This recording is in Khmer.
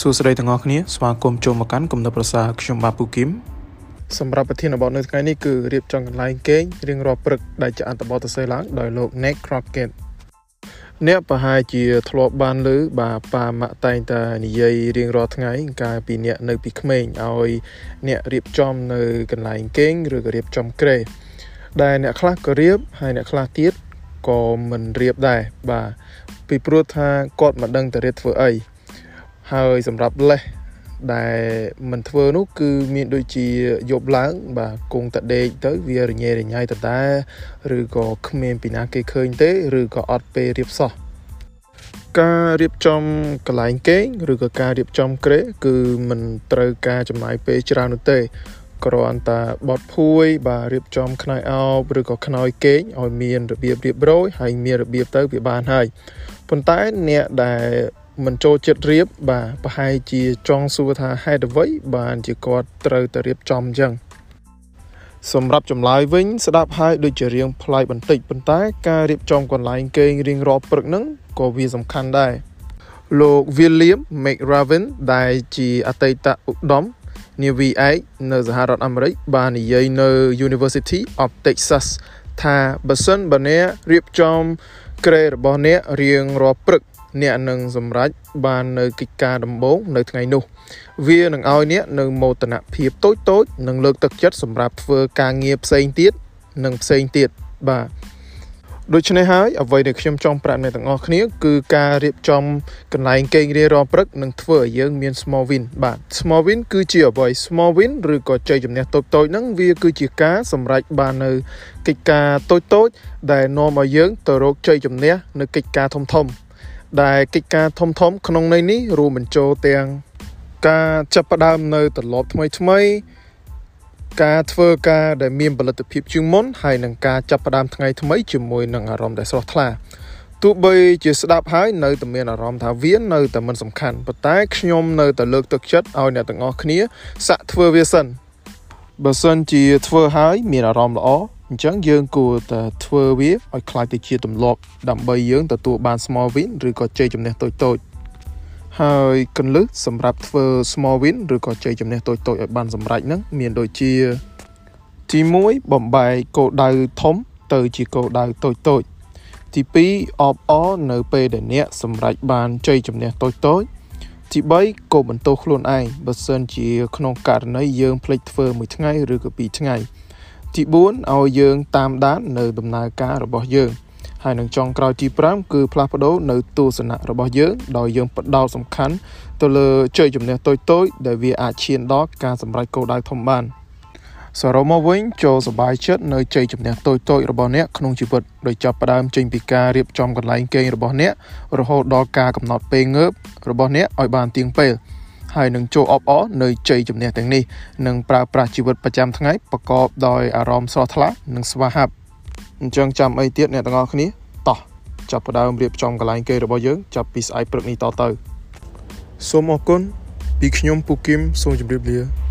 សួស្តីទាំងអស់គ្នាស្វាគមន៍ចូលមកកាន់គំនិតប្រសាខ្ញុំបាទពូគឹមសម្រាប់ប្រធានបទនៅថ្ងៃនេះគឺរៀបចំកន្លែងគេងរៀងរាល់ព្រឹកដែលជាអត្ថបទសរសេរឡើងដោយលោក Nick Crockett អ្នកប្រហែលជាធ្លាប់បានឮបាទប៉ាម៉ាក់តែងតែនិយាយរៀងរាល់ថ្ងៃកាលពីអ្នកនៅពីក្មេងឲ្យអ្នករៀបចំនៅកន្លែងគេងឬក៏រៀបចំក្រែដែលអ្នកខ្លះក៏រៀបហើយអ្នកខ្លះទៀតក៏មិនរៀបដែរបាទពីព្រោះថាគាត់មិនដឹងទៅរៀបធ្វើអី ហើយសម្រាប់លេសដែលមិនធ្វើនោះគឺមានដូចជាយប់ឡើង បាទគង់តដេកទៅវារញ៉េរញ៉ៃតតែឬក៏គ្មានពីណាគេឃើញទេ ឬក៏អត់ពេលរៀបសោះការរៀបចំកន្លែងគេងឬក៏ការរៀបចំក្រេគឺមិនត្រូវការចំណាយពេលច្រើននោះទេគ្រាន់តែបត់ភួយ បាទរៀបចំខ្នើយអោបឬក៏ខ្នើយគេងឲ្យមានរបៀបរៀបរយហើយមានរបៀបទៅវាបានហើយប៉ុន្តែអ្នកដែល មិនចូលចិត្តរៀបបាទប្រហែលជាចង់សួរថាហេតុអ្វី បានជាគាត់ត្រូវតែរៀបចំអញ្ចឹងសម្រាប់ចម្លើយវិញស្ដាប់ហើយដូចជារៀងប្លែកបន្តិចប៉ុន្តែការរៀបចំកន្លែងគេងរៀងរាល់ព្រឹកហ្នឹងក៏វាសំខាន់ដែរលោក William McRaven ដែលជាអតីតឧត្តមនាវីឯកនៅសហរដ្ឋអាមេរិកបាននិយាយនៅ University of Texas ថាបើសិនបើអ្នករៀបចំក្រែរបស់អ្នករៀងរាល់ព្រឹក អ្នកនឹងសម្រេចបាននៅកិច្ចការដំបូងនៅថ្ងៃនោះ វានឹងឲ្យអ្នកនៅមោទនភាពតូចតូចនិងលើកទឹកចិត្តសម្រាប់ធ្វើការងារផ្សេងទៀតនិងផ្សេងទៀតបាទដូច្នេះហើយអ្វីដែលខ្ញុំចង់ប្រាប់អ្នកទាំងអស់គ្នាគឺការរៀបចំកន្លែងគេងរៀនរាល់ព្រឹកនឹងធ្វើឲ្យយើងមាន small win បាទ small win គឺជាអ្វី small win ឬក៏ជ័យជំនះតូចតូចហ្នឹងវាគឺជាការសម្រេចបាននៅកិច្ចការតូចតូចដែលនាំឲ្យយើងទៅរកជ័យជំនះនៅកិច្ចការធំធំ ដែលកិច្ចការធំធំក្នុងន័យនេះរួមបញ្ចូលទាំងការចាប់ផ្ដើមនៅទម្លាប់ថ្មីថ្មីការធ្វើការដែលមានផលិតភាពជាងមុនហើយនឹងការចាប់ផ្ដើមថ្ងៃថ្មីជាមួយនឹងអារម្មណ៍ដែលស្រស់ថ្លាទោះបីជាស្ដាប់ហើយនៅតែមានអារម្មណ៍ថាវានៅតែមិនសំខាន់ប៉ុន្តែខ្ញុំនៅតែលើកទឹកចិត្តឲ្យអ្នកទាំងអស់គ្នាសាក់ធ្វើវាសិនបើសិនជាធ្វើហើយមានអារម្មណ៍ល្អ អញ្ចឹងយើងគួរតែធ្វើវាឲ្យคล้ายទៅជាទម្លាប់ដើម្បីយើងទទួលបាន small win ឬក៏ជ័យជំនះតូចតូចហើយកន្លឹះសម្រាប់ធ្វើ small win ឬក៏ជ័យជំនះតូចតូចឲ្យបានសម្រេចហ្នឹងមានដូចជាទី1បំបែកគោលដៅធំទៅជាគោលដៅតូចតូចទី2អបអរនៅពេលដែលអ្នកសម្រេចបានជ័យជំនះតូចតូចទី3គោបន្ទោសខ្លួនឯងបើសិនជាក្នុងករណីយើងភ្លេចធ្វើមួយថ្ងៃឬក៏ពីរថ្ងៃ ទី4ឲ្យយើងតាមដាននៅដំណើរការរបស់យើងហើយនឹងចុងក្រោយទី5គឺផ្លាស់ប្ដូរនៅទស្សនៈរបស់យើងដោយយើងផ្ដោតសំខាន់ទៅលើជ័យជំនះតូចតូចដែលវាអាចឈានដល់ការសម្រេចគោលដៅធំបានសរុបមកវិញចូលសบายចិត្តនៅជ័យជំនះតូចតូចរបស់អ្នកក្នុងជីវិតដោយចាប់ផ្ដើមចេញពីការរៀបចំកន្លែងគេងរបស់អ្នករហូតដល់ការកំណត់ពេលងើបរបស់អ្នកឲ្យបានទៀងពេល ហើយនឹងចូលអបអរនៅជ័យជំនះទាំងនេះនិងប្រើប្រាស់ជីវិតប្រចាំថ្ងៃប្រកបដោយអារម្មណ៍ស្រស់ថ្លានិងស្វាហាប់អញ្ចឹងចាំអីទៀតអ្នកទាំងអស់គ្នាតោះចាប់ផ្ដើមរៀបចំកន្លែងគេរបស់យើងចាប់ពីស្អែកព្រឹកនេះតទៅសូមអរគុណពីខ្ញុំពូគឹមសូមជម្រាបលា